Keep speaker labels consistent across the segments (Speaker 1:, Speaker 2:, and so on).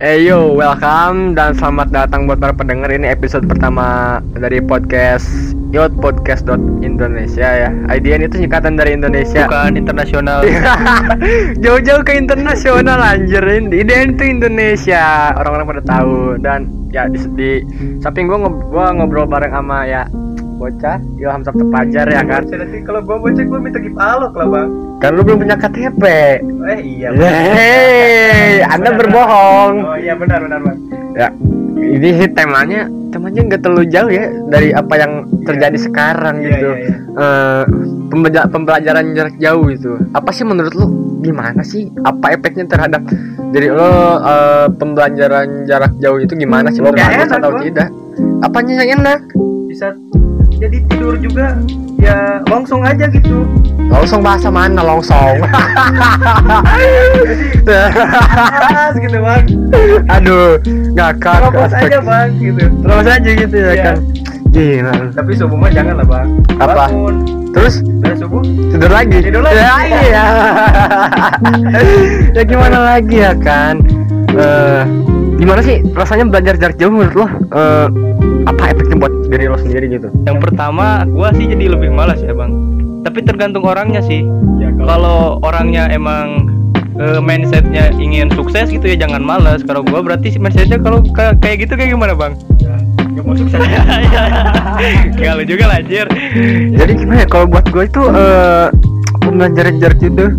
Speaker 1: Hey yo, welcome dan selamat datang buat para pendengar ini episode pertama dari podcast Yot Podcast Indonesia ya. IDN itu singkatan dari Indonesia.
Speaker 2: Bukan internasional.
Speaker 1: Jauh-jauh ke internasional anjir. IDN itu Indonesia. Orang-orang pada tahu dan ya di, di samping gua, ngob gua ngobrol bareng sama ya bocah Ilham Sabtu Pajar ya kan.
Speaker 2: Nanti kalau gua bocah gua minta gipalok lah bang.
Speaker 1: Kan lu belum punya KTP.
Speaker 2: Eh iya.
Speaker 1: Hei, Anda berbohong.
Speaker 2: Oh iya benar benar bang.
Speaker 1: Ya, ini sih temanya temanya nggak terlalu jauh ya dari apa yang terjadi sekarang
Speaker 2: Iya,
Speaker 1: gitu.
Speaker 2: iya, iya.
Speaker 1: Eh, pembela- pembelajaran jarak jauh itu. Apa sih menurut lu gimana sih? Apa efeknya terhadap jadi lo eh, pembelajaran jarak jauh itu gimana sih lu
Speaker 2: enak,
Speaker 1: atau tidak? Apanya yang enak?
Speaker 2: Bisa jadi tidur juga ya langsung aja gitu.
Speaker 1: Longsong bahasa mana longsong?
Speaker 2: Pas gitu bang.
Speaker 1: Aduh, ngakak.
Speaker 2: Terobos aja bang gitu.
Speaker 1: Terus aja gitu ya
Speaker 2: Iya.
Speaker 1: kan. Gila.
Speaker 2: Tapi subuh mah jangan lah bang.
Speaker 1: Apa?
Speaker 2: Bangun.
Speaker 1: Terus
Speaker 2: Dan subuh
Speaker 1: tidur lagi
Speaker 2: Tidur lagi.
Speaker 1: ya iya ya gimana lagi ya kan Eh, gimana sih rasanya belajar jarak jauh menurut lo Eh, apa efeknya buat diri lo sendiri gitu
Speaker 3: Yang pertama, gua sih jadi lebih malas ya bang. Tapi tergantung orangnya sih.
Speaker 2: ya
Speaker 3: Kalau orangnya emang eh, mindsetnya ingin sukses gitu ya jangan malas. Kalau gua berarti mindsetnya kalau ka- kayak gitu kayak gimana bang?
Speaker 2: nggak mau sukses.
Speaker 3: Gak lu juga lanjir.
Speaker 1: jadi gimana ya kalau buat gue itu eh, pembelajaran jarak tuh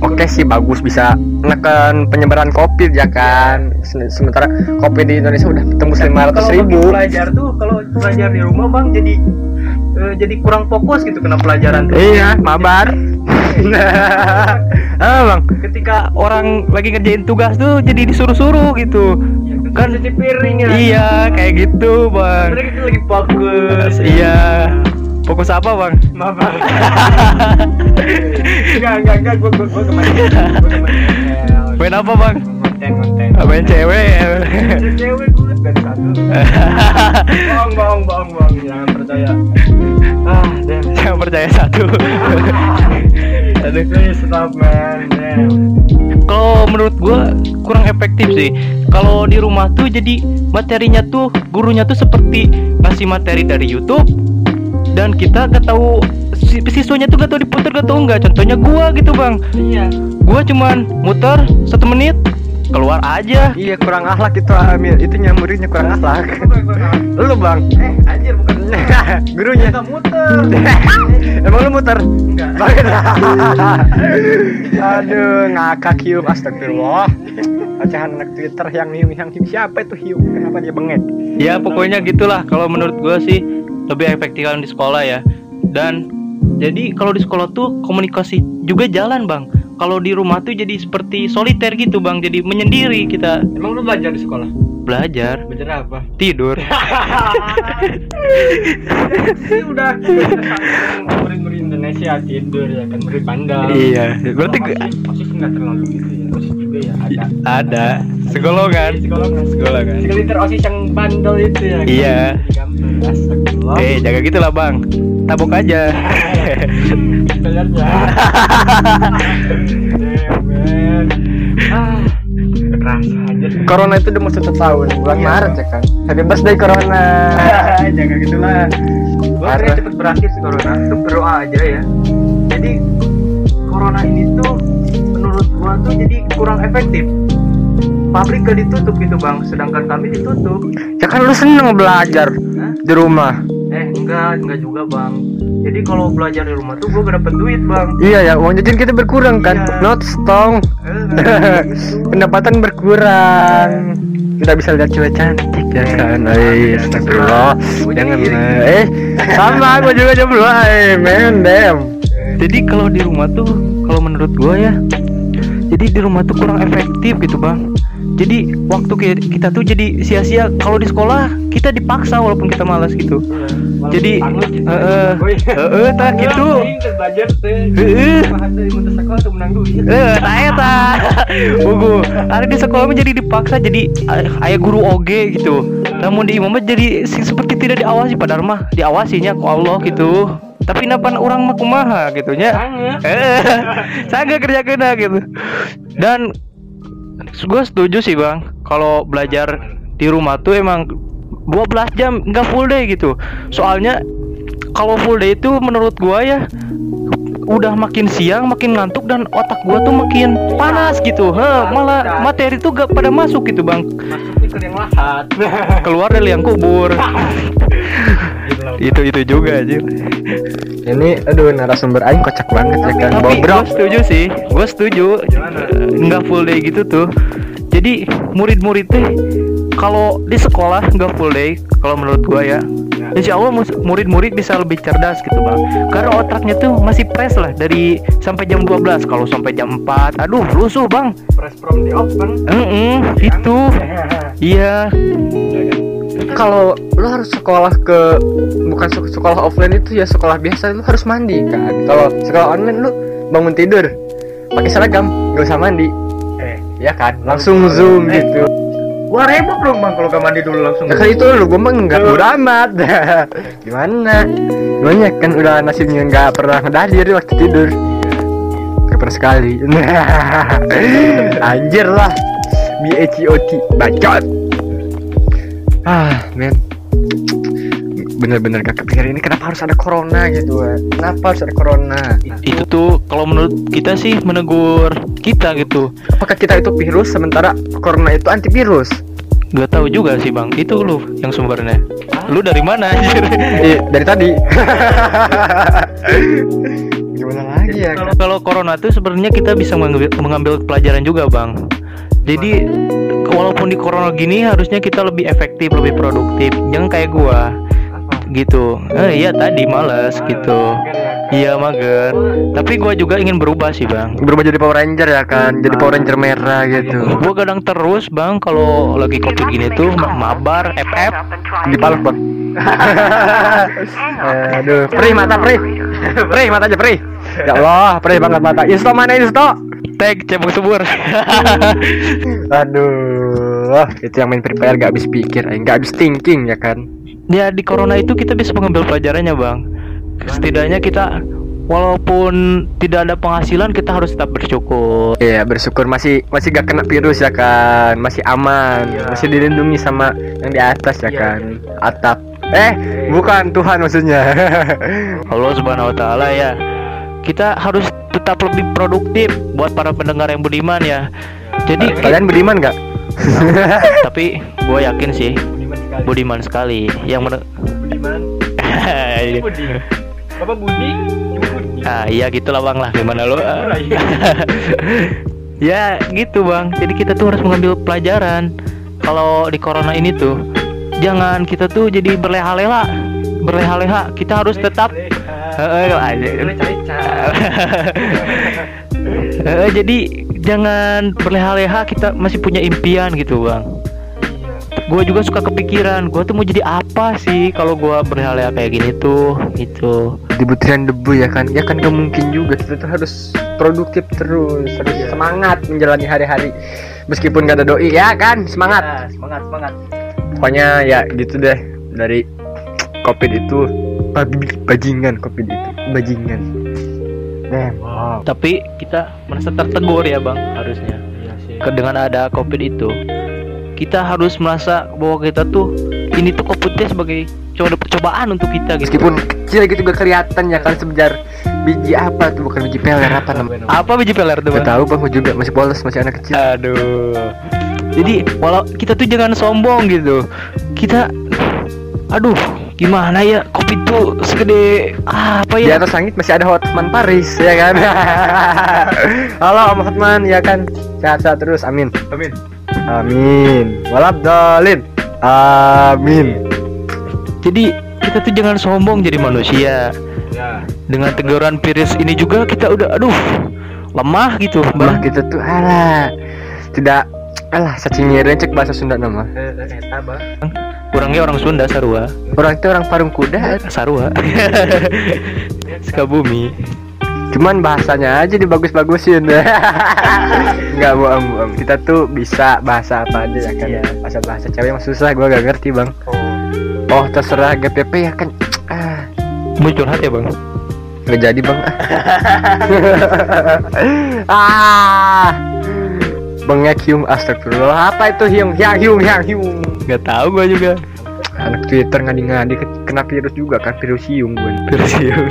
Speaker 1: oke sih bagus bisa menekan penyebaran covid ya kan Se- sementara covid di Indonesia udah tembus lima ratus ribu
Speaker 2: bagi pelajar tuh kalau belajar di rumah bang jadi eh, jadi kurang fokus gitu kena pelajaran tuh.
Speaker 1: iya mabar ah bang
Speaker 3: Ketika orang lagi ngerjain tugas tuh jadi disuruh-suruh gitu.
Speaker 2: kan cuci piring ya.
Speaker 3: Iya kayak gitu bang.
Speaker 2: Mereka lagi fokus.
Speaker 3: Iya. Fokus apa bang?
Speaker 2: Maaf bang. enggak enggak enggak gua gua gua kemarin.
Speaker 3: Main apa bang?
Speaker 2: Konten konten.
Speaker 3: Main cewek.
Speaker 2: Cewek gua dari satu. Bohong bohong bohong bohong jangan percaya. Ah, damn.
Speaker 3: Jangan percaya satu.
Speaker 2: Aduh, please stop man.
Speaker 3: Kalau menurut gua kurang efektif sih. Kalau di rumah tuh jadi materinya tuh gurunya tuh seperti ngasih materi dari YouTube dan kita gak tahu si- siswanya tuh gak tahu diputar gak tahu enggak. Contohnya gua gitu bang.
Speaker 2: Iya.
Speaker 3: Gua cuman muter satu menit keluar aja.
Speaker 1: Iya kurang akhlak itu Amil itu muridnya kurang akhlak. Lu bang,
Speaker 2: Eh, anjir bukan
Speaker 1: gurunya.
Speaker 2: Kita muter.
Speaker 1: Emang lu muter?
Speaker 2: Enggak.
Speaker 1: Aduh ngakak hiu astagfirullah. Ocehan anak Twitter yang hiu yang hiu siapa itu hiu? Kenapa dia bengek?
Speaker 3: Ya pokoknya gitulah kalau menurut gua sih lebih efektif kan di sekolah ya. Dan jadi kalau di sekolah tuh komunikasi juga jalan bang. Kalau di rumah tuh jadi seperti soliter gitu bang. Jadi menyendiri kita
Speaker 2: Emang lu belajar di sekolah?
Speaker 3: belajar
Speaker 2: Belajar apa?
Speaker 3: tidur.
Speaker 2: sih udah murid-murid Indonesia tidur ya kan murid bandel.
Speaker 3: iya. Berarti
Speaker 2: osis, osis nggak terlalu gitu ya. Osis juga ya ada.
Speaker 3: ada segolongan.
Speaker 2: Segolongan.
Speaker 3: Segolongan.
Speaker 2: Segelintir osis yang bandel itu ya. kan?
Speaker 3: Iya.
Speaker 2: Gambar. Astagfirullah.
Speaker 3: Eh jaga gitulah bang. Tabok aja.
Speaker 2: Ah.
Speaker 1: Corona itu udah mau satu tahun bulan
Speaker 2: Iya.
Speaker 1: Maret ya kan. Happy birthday Corona.
Speaker 2: Jangan gitulah. Gua cepet berakhir sih corona. Tuh berdoa aja ya. Jadi corona ini tuh menurut gua tuh jadi kurang efektif. Pabrik gak ditutup gitu bang, sedangkan kami ditutup.
Speaker 1: Ya kan lu seneng belajar
Speaker 2: Hah?
Speaker 1: di rumah.
Speaker 2: Eh enggak, enggak juga bang. Jadi kalau belajar di rumah tuh gak dapet duit bang.
Speaker 1: Iya ya, uang jajan kita berkurang kan.
Speaker 2: Iya.
Speaker 1: Not strong.
Speaker 2: Eh, gitu.
Speaker 1: Pendapatan berkurang. Kita bisa lihat cewek cantik ya kan. Eh, astagfirullah.
Speaker 2: Gua jadi
Speaker 1: Jangan lah. Eh, sama gua juga jomblo. Eh, man, damn.
Speaker 3: Jadi kalau di rumah tuh kalau menurut gua ya jadi di rumah tuh kurang efektif gitu bang. Jadi waktu ki- kita tuh jadi sia-sia kalau di sekolah kita dipaksa walaupun kita malas gitu. Jadi
Speaker 2: gitu.
Speaker 3: heeh heeh tak gitu. Heeh. Eh, tak eta. Ugu, ada di sekolah mah jadi dipaksa jadi ay- ayah guru oge gitu. Namun di imam jadi seperti tidak diawasi padahal mah diawasinya ku Allah gitu. Tapi napan orang mah kumaha gitu nya. Eh, saya nggak kerja kena gitu. Dan gue setuju sih bang. Kalau belajar di rumah tuh emang 12 jam nggak full day gitu. Soalnya kalau full day itu menurut gua ya udah makin siang makin ngantuk dan otak gua tuh makin panas gitu. Heh, malah materi tuh gak pada masuk gitu bang. Keluar dari yang kubur. Itu itu juga aja
Speaker 1: Ini aduh narasumber aing kocak banget ya kan.
Speaker 3: tapi
Speaker 1: Bobrok.
Speaker 3: gue setuju sih gue setuju. Nggak full day gitu tuh. Jadi murid-murid teh kalau di sekolah nggak full day kalau menurut gua ya. Insya Allah murid-murid bisa lebih cerdas gitu bang. Karena otaknya tuh masih fresh lah Dari sampai jam 12 Kalau sampai jam 4 Aduh lusuh bang.
Speaker 2: Press from the open.
Speaker 3: Mm Itu. Iya
Speaker 1: Kalau lu harus sekolah ke bukan sek- sekolah offline itu ya sekolah biasa lu harus mandi kan. Kalau sekolah online lu bangun tidur pakai seragam gak usah mandi.
Speaker 2: Eh,
Speaker 1: Ya kan, langsung zoom
Speaker 2: Eh.
Speaker 1: gitu.
Speaker 2: wah repot dong bang kalau gak mandi dulu langsung.
Speaker 1: Ya kan itu lu gua mah enggak bodo amat. Gimana? Gimana kan udah nasibnya nggak pernah ngedadir waktu tidur. Gak pernah sekali. Anjir lah. B-A-C-O-T bacot. Ah, men. Bener-bener gak kepikir ini kenapa harus ada corona gitu ya. Kenapa harus ada corona?
Speaker 3: Itu tuh kalau menurut kita sih menegur kita gitu
Speaker 1: Apakah kita itu virus sementara corona itu antivirus?
Speaker 3: Gak tahu juga sih bang Itu lu yang sumbernya Lu dari mana anjir
Speaker 1: Iya, dari tadi. Gimana lagi ya?
Speaker 3: Kalau kalau corona tuh sebenarnya kita bisa mengambil, mengambil pelajaran juga bang. Jadi walaupun di corona gini harusnya kita lebih efektif, lebih produktif. Jangan kayak gua gitu. Eh iya tadi males gitu. Iya mager. Tapi gua juga ingin berubah sih bang.
Speaker 1: Berubah jadi Power Ranger ya kan? Jadi Power Ranger merah gitu.
Speaker 3: Gua kadang terus bang kalau lagi covid gini tuh ma- mabar, FF.
Speaker 1: Dipalak bang. Aduh, perih mata perih. Perih mata aja perih. Ya Allah, perih banget mata. Insto mana Insto?
Speaker 3: Tag cebong subur.
Speaker 1: Aduh, itu yang main Free Fire gak habis pikir, eh, gak habis thinking ya kan?
Speaker 3: ya di corona itu kita bisa mengambil pelajarannya bang. Setidaknya kita walaupun tidak ada penghasilan kita harus tetap bersyukur.
Speaker 1: Iya bersyukur masih masih gak kena virus ya kan, masih aman,
Speaker 2: Iya.
Speaker 1: masih dilindungi sama yang di atas ya
Speaker 2: Iya,
Speaker 1: kan, atap. Eh, bukan Tuhan maksudnya.
Speaker 3: Allah Subhanahu wa taala ya. Kita harus tetap lebih produktif buat para pendengar yang budiman ya. Jadi
Speaker 1: Kalian beriman gak?
Speaker 3: tapi gue yakin sih
Speaker 2: Budiman sekali.
Speaker 3: budiman sekali. Yang men-
Speaker 2: Budiman. Budi. Bapak Budi,
Speaker 3: ah iya gitulah bang lah. Gimana lo ya gitu bang. Jadi kita tuh harus mengambil pelajaran. Kalau di corona ini tuh jangan kita tuh jadi berleha-leha. Berleha-leha. Kita harus tetap Heeh, aja. Eh, jadi jangan berleha-leha kita masih punya impian gitu bang gue juga suka kepikiran gue tuh mau jadi apa sih kalau gue berleha-leha kayak gini tuh gitu
Speaker 1: Di butiran debu ya kan? Ya kan gak mungkin juga kita tuh harus produktif terus, harus semangat menjalani hari-hari. Meskipun gak ada doi ya kan, semangat.
Speaker 2: Ya, semangat, semangat.
Speaker 1: Pokoknya ya gitu deh dari covid itu bajingan covid itu bajingan. Damn.
Speaker 2: Wow.
Speaker 3: tapi kita merasa tertegur ya bang harusnya
Speaker 2: Iya sih.
Speaker 3: Ke- dengan ada covid itu kita harus merasa bahwa kita tuh ini tuh covidnya sebagai coba percobaan untuk kita gitu
Speaker 1: Meskipun kecil gitu gak kelihatan ya kan sebentar biji apa tuh bukan biji peler apa namanya?
Speaker 3: apa biji peler tuh
Speaker 1: Gak
Speaker 3: bang
Speaker 1: tahu bang gua juga masih polos masih anak kecil.
Speaker 3: aduh jadi walau kita tuh jangan sombong gitu kita aduh gimana ya covid tuh segede apa
Speaker 1: Di
Speaker 3: ya
Speaker 1: atas langit masih ada Hotman Paris ya kan. Halo Om Hotman ya kan. Sehat-sehat terus amin.
Speaker 2: Amin.
Speaker 1: Amin. Walabdalin. Amin.
Speaker 3: jadi kita tuh jangan sombong jadi manusia
Speaker 2: Ya.
Speaker 3: dengan teguran virus ini juga kita udah aduh lemah gitu bang
Speaker 1: kita tuh alah tidak alah cacing cek bahasa Sunda nama.
Speaker 2: Eh, eh, eta, Bang.
Speaker 3: orangnya orang Sunda Sarua
Speaker 1: Orang itu orang parung kuda.
Speaker 3: Sarua Sukabumi
Speaker 1: Cuman bahasanya aja dibagus-bagusin. Enggak bohong, bohong. Kita tuh bisa bahasa apa aja ya kan.
Speaker 2: Iya.
Speaker 1: Bahasa bahasa cewek yang susah gua gak ngerti, Bang.
Speaker 2: Oh.
Speaker 1: Oh, terserah GPP ya kan. Ah,
Speaker 3: mau curhat ya bang
Speaker 1: Gak jadi bang Ah bengek hiung astagfirullah. Apa itu hiung hiang hiung hiang hiung
Speaker 3: nggak tahu gua juga.
Speaker 1: Anak Twitter ngadi-ngadi ke- kena virus juga kan virus hiung gue
Speaker 3: virus hiung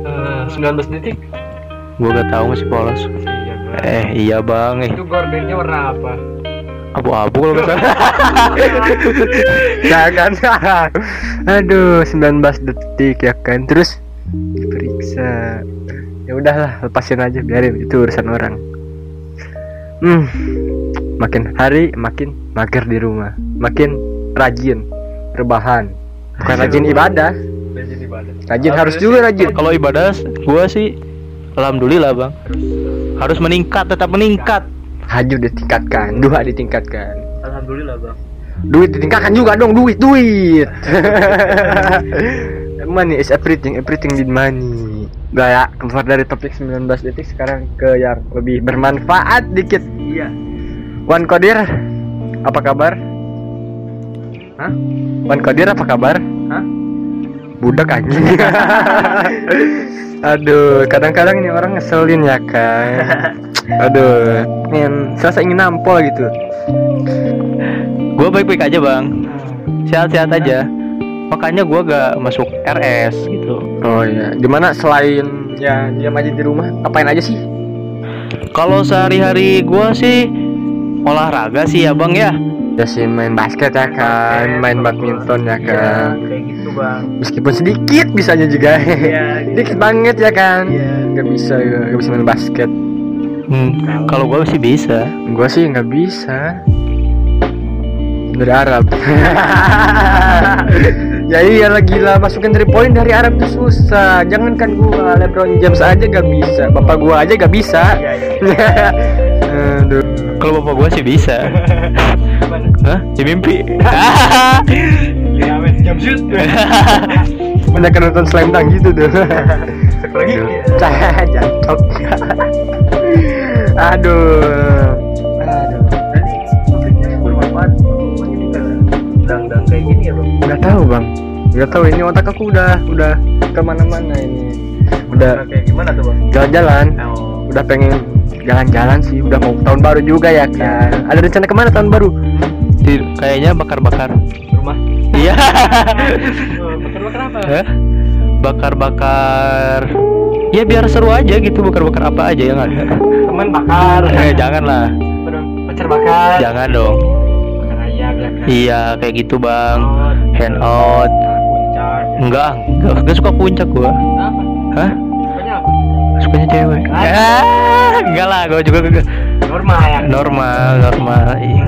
Speaker 2: Eh, 19 detik?
Speaker 3: Gua gak tahu masih polos.
Speaker 2: Iya bang.
Speaker 3: Eh iya bang. Eh.
Speaker 2: Itu gordennya warna apa?
Speaker 3: Abu-abu kalau nggak salah.
Speaker 1: Jangan aduh 19 detik ya kan? Terus diperiksa ya udahlah lepasin aja biarin itu urusan orang. Hmm makin hari makin mager di rumah. Makin rajin rebahan. Bukan rajin ibadah.
Speaker 2: Rajin ibadah.
Speaker 1: Rajin harus juga rajin.
Speaker 3: Kalau ibadah gua sih alhamdulillah bang. Harus meningkat tetap meningkat.
Speaker 1: Haju ditingkatkan dua ditingkatkan.
Speaker 2: Alhamdulillah bang.
Speaker 1: Duit ditingkatkan juga dong duit duit money is everything everything need money. Udah ya keluar dari topik 19 detik sekarang ke yang lebih bermanfaat dikit.
Speaker 2: Iya.
Speaker 1: Wan Kodir apa kabar?
Speaker 2: Hah?
Speaker 1: Wan Kodir apa kabar?
Speaker 2: Hah?
Speaker 1: budak anjing. Aduh kadang-kadang ini orang ngeselin ya kan? Aduh ingin serasa ingin nampol gitu.
Speaker 3: Gua baik-baik aja bang. Sehat-sehat aja makanya gua gak masuk RS gitu
Speaker 1: Oh iya, gimana selain ya diam aja di rumah, apain aja sih?
Speaker 3: kalau sehari-hari gua sih olahraga sih ya bang ya
Speaker 1: Ya sih main basket ya kan, main badminton ya kan.
Speaker 2: kayak gitu bang
Speaker 1: Meskipun sedikit bisanya juga.
Speaker 2: Iya,
Speaker 1: Dikit banget ya kan.
Speaker 2: Iya.
Speaker 1: Gak bisa, gak bisa main basket.
Speaker 3: hmm, kalau gua sih bisa
Speaker 1: Gua sih nggak bisa. Dari Arab. ya iyalah gila masukin 3 point dari Arab tuh susah. Jangankan gua, LeBron James aja gak bisa. Bapak gua aja gak bisa.
Speaker 2: iya iya
Speaker 1: Aduh.
Speaker 3: kalau bapak gua sih bisa Hah? Di mimpi
Speaker 2: iya jam shoot
Speaker 1: banyak nonton slam dunk gitu tuh
Speaker 2: Satu lagi
Speaker 1: Cah, jatuh aduh nggak tahu bang. Nggak tahu ini otak aku udah udah ke mana-mana ini. Udah
Speaker 2: kayak gimana tuh bang?
Speaker 1: jalan-jalan.
Speaker 2: Oh.
Speaker 1: Udah pengen jalan-jalan sih udah mau tahun baru juga ya kan. Ada rencana ke mana tahun baru?
Speaker 3: Di- kayaknya bakar-bakar.
Speaker 2: Rumah.
Speaker 3: Iya.
Speaker 2: Bakar bakar apa?
Speaker 3: Hah? bakar-bakar. Ya biar seru aja gitu bakar-bakar apa aja yang ada
Speaker 2: teman bakar.
Speaker 3: Eh jangan lah
Speaker 2: pacar bakar.
Speaker 3: Jangan dong.
Speaker 2: Bakar ayam ya kan?
Speaker 3: Iya kayak gitu bang
Speaker 2: Out,
Speaker 3: hangout
Speaker 2: puncak
Speaker 3: enggak enggak, enggak suka puncak gua.
Speaker 2: Apa?
Speaker 3: Hah?
Speaker 2: Sukanya apa?
Speaker 3: Sukanya cewek. Ah, enggak lah gua juga enggak.
Speaker 2: normal ya?
Speaker 3: Normal normal Ih.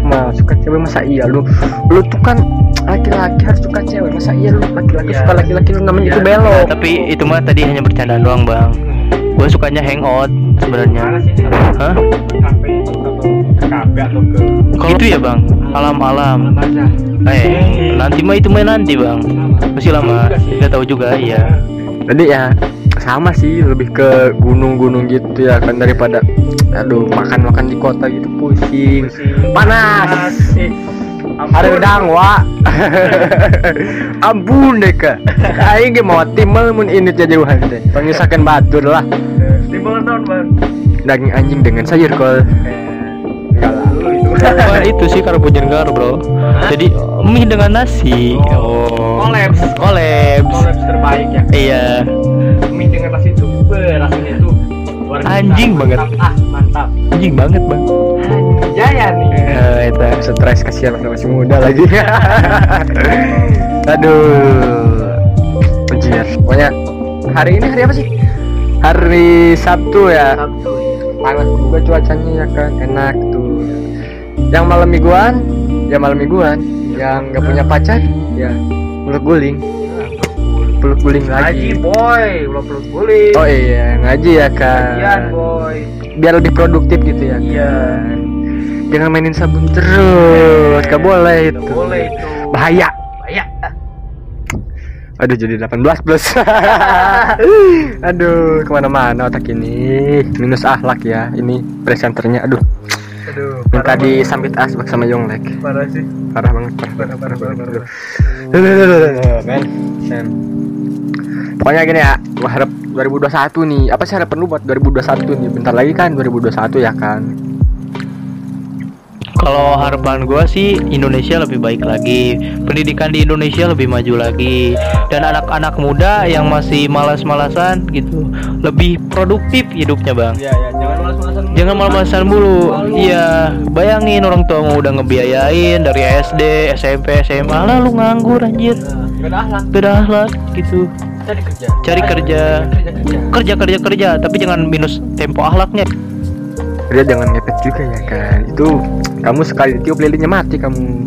Speaker 1: mah suka cewek masa iya lu? Lu tuh kan laki-laki harus suka cewek masa iya lu? Laki-laki
Speaker 2: Iya.
Speaker 1: suka laki-laki lu namanya
Speaker 2: Iya.
Speaker 1: itu belok.
Speaker 3: Nah, tapi itu mah tadi hanya bercandaan doang bang gua sukanya hangout sebenarnya. Hah? Kalau itu ya bang? Alam-alam.
Speaker 2: Aja.
Speaker 3: Eh nanti mah itu mah nanti bang. Masih lama. Nggak tahu juga iya.
Speaker 1: Jadi ya sama sih lebih ke gunung-gunung gitu ya kan daripada aduh makan-makan di kota gitu pusing. Panas. Ada udang wa ampun deh kak aing ge mau timbal mun ini aja jauhan teh pengisakan batur lah.
Speaker 2: Timbangan tahun bang?
Speaker 1: Daging anjing dengan sayur kol.
Speaker 2: Lalu itu.
Speaker 3: Sih karbohidrat bro? Jadi mie dengan nasi. Oh.
Speaker 2: Collabs.
Speaker 3: collabs
Speaker 2: kolaps terbaik ya.
Speaker 3: Iya.
Speaker 2: Mie dengan nasi itu rasanya itu.
Speaker 3: Anjing banget.
Speaker 2: ah mantap.
Speaker 3: Anjing banget bang
Speaker 2: jaya nih.
Speaker 1: Eh, itu stres kasihan masih masih muda lagi. Aduh. Anjir pokoknya hari ini hari apa sih? Hari Sabtu ya.
Speaker 2: Satu
Speaker 1: panas juga cuacanya ya kan. Enak tuh. Yang malam mingguan ya malam mingguan. Yang nggak punya pacar ya peluk guling. Peluk guling
Speaker 2: ngaji
Speaker 1: lagi
Speaker 2: boy. Ulah perlu boleh
Speaker 1: oh iya ngaji ya kan
Speaker 2: Kajian, boy.
Speaker 1: Biar lebih produktif gitu ya
Speaker 2: Iya.
Speaker 1: kan? Jangan mainin sabun terus gak boleh itu.
Speaker 2: Boleh itu.
Speaker 1: Bahaya.
Speaker 2: Bahaya.
Speaker 1: Aduh jadi 18 plus. Aduh ke mana-mana otak ini. Minus ahlak ya ini presenternya. Aduh.
Speaker 2: Aduh
Speaker 1: minta
Speaker 2: parah banget.
Speaker 1: disambit asbak sama Yonglek.
Speaker 2: Parah sih.
Speaker 1: Parah banget parah
Speaker 2: parah parah parah parah.
Speaker 1: Duh, men Sen. pokoknya gini ya gua harap 2021 nih. Apa sih harapan lu buat 2021 nih? Bentar lagi kan 2021 ya kan
Speaker 3: Kalau harapan gua sih Indonesia lebih baik lagi, pendidikan di Indonesia lebih maju lagi, dan anak-anak muda yang masih malas-malasan gitu lebih produktif hidupnya bang.
Speaker 1: Iya ya jangan malas-malasan
Speaker 3: Jangan malas-malasan mulu. Iya, bayangin orang tua mau udah ngebiayain dari SD, SMP, SMA, lalu nganggur anjir.
Speaker 1: Akhlak
Speaker 3: Beda akhlak gitu.
Speaker 1: cari kerja
Speaker 3: Cari kerja.
Speaker 1: kerja kerja
Speaker 3: Kerja kerja kerja, tapi jangan minus tempo akhlaknya.
Speaker 1: kerja jangan ngepet juga ya kan itu kamu sekali tiup lilinnya mati kamu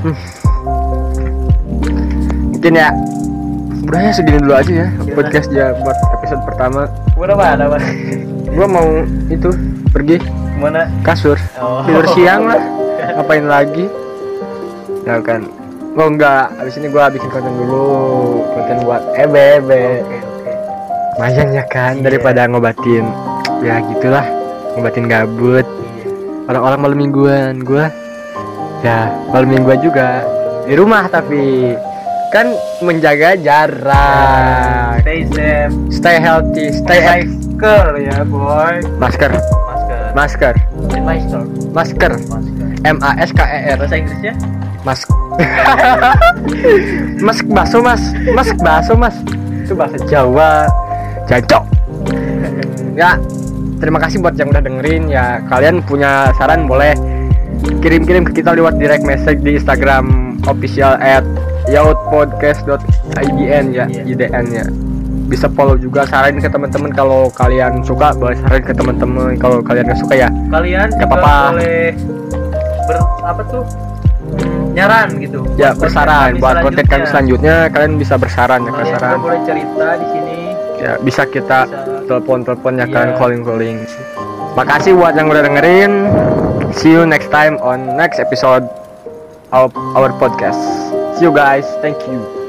Speaker 1: Hmm. mungkin ya udah ya segini dulu aja ya podcast ya buat episode pertama
Speaker 2: Udah apa? Ada apa?
Speaker 1: gua mau itu pergi
Speaker 2: Mana?
Speaker 1: kasur
Speaker 2: Oh.
Speaker 1: tidur siang lah ngapain lagi ya kan oh enggak abis ini gua bikin konten dulu konten buat ebe ebe lumayan ya kan
Speaker 2: Iya.
Speaker 1: daripada ngobatin ya gitulah ngobatin gabut
Speaker 2: Iya.
Speaker 1: Orang-orang malam mingguan gua ya malam mingguan juga di rumah tapi kan menjaga jarak
Speaker 2: Stay safe.
Speaker 1: stay healthy stay healthy
Speaker 2: masker ya boy.
Speaker 1: masker
Speaker 2: Masker.
Speaker 1: masker
Speaker 2: Masker.
Speaker 1: masker
Speaker 2: Masker.
Speaker 1: M A S K E R
Speaker 2: Bahasa Inggrisnya?
Speaker 1: mas mas baso mas mas baso mas itu bahasa Jawa jancok ya terima kasih buat yang udah dengerin ya kalian punya saran boleh kirim-kirim ke kita lewat direct message di Instagram official at yautpodcast.idn ya. IDN ya bisa follow juga saranin ke teman-teman kalau kalian suka boleh saranin ke teman-teman kalau kalian gak suka ya
Speaker 2: Kalian
Speaker 1: Nggak
Speaker 2: juga
Speaker 1: apa-apa.
Speaker 2: boleh ber apa tuh? Nyaran gitu.
Speaker 1: ya
Speaker 2: Buat
Speaker 1: bersaran buat konten kami selanjutnya kalian bisa bersaran ya
Speaker 2: Kalian
Speaker 1: bersaran
Speaker 2: boleh cerita di sini.
Speaker 1: ya bisa kita
Speaker 2: Bisa.
Speaker 1: Telepon-telepon ya
Speaker 2: Iya.
Speaker 1: kan calling-calling. Makasih buat yang udah dengerin. See you next time on next episode of our podcast. See you guys. Thank you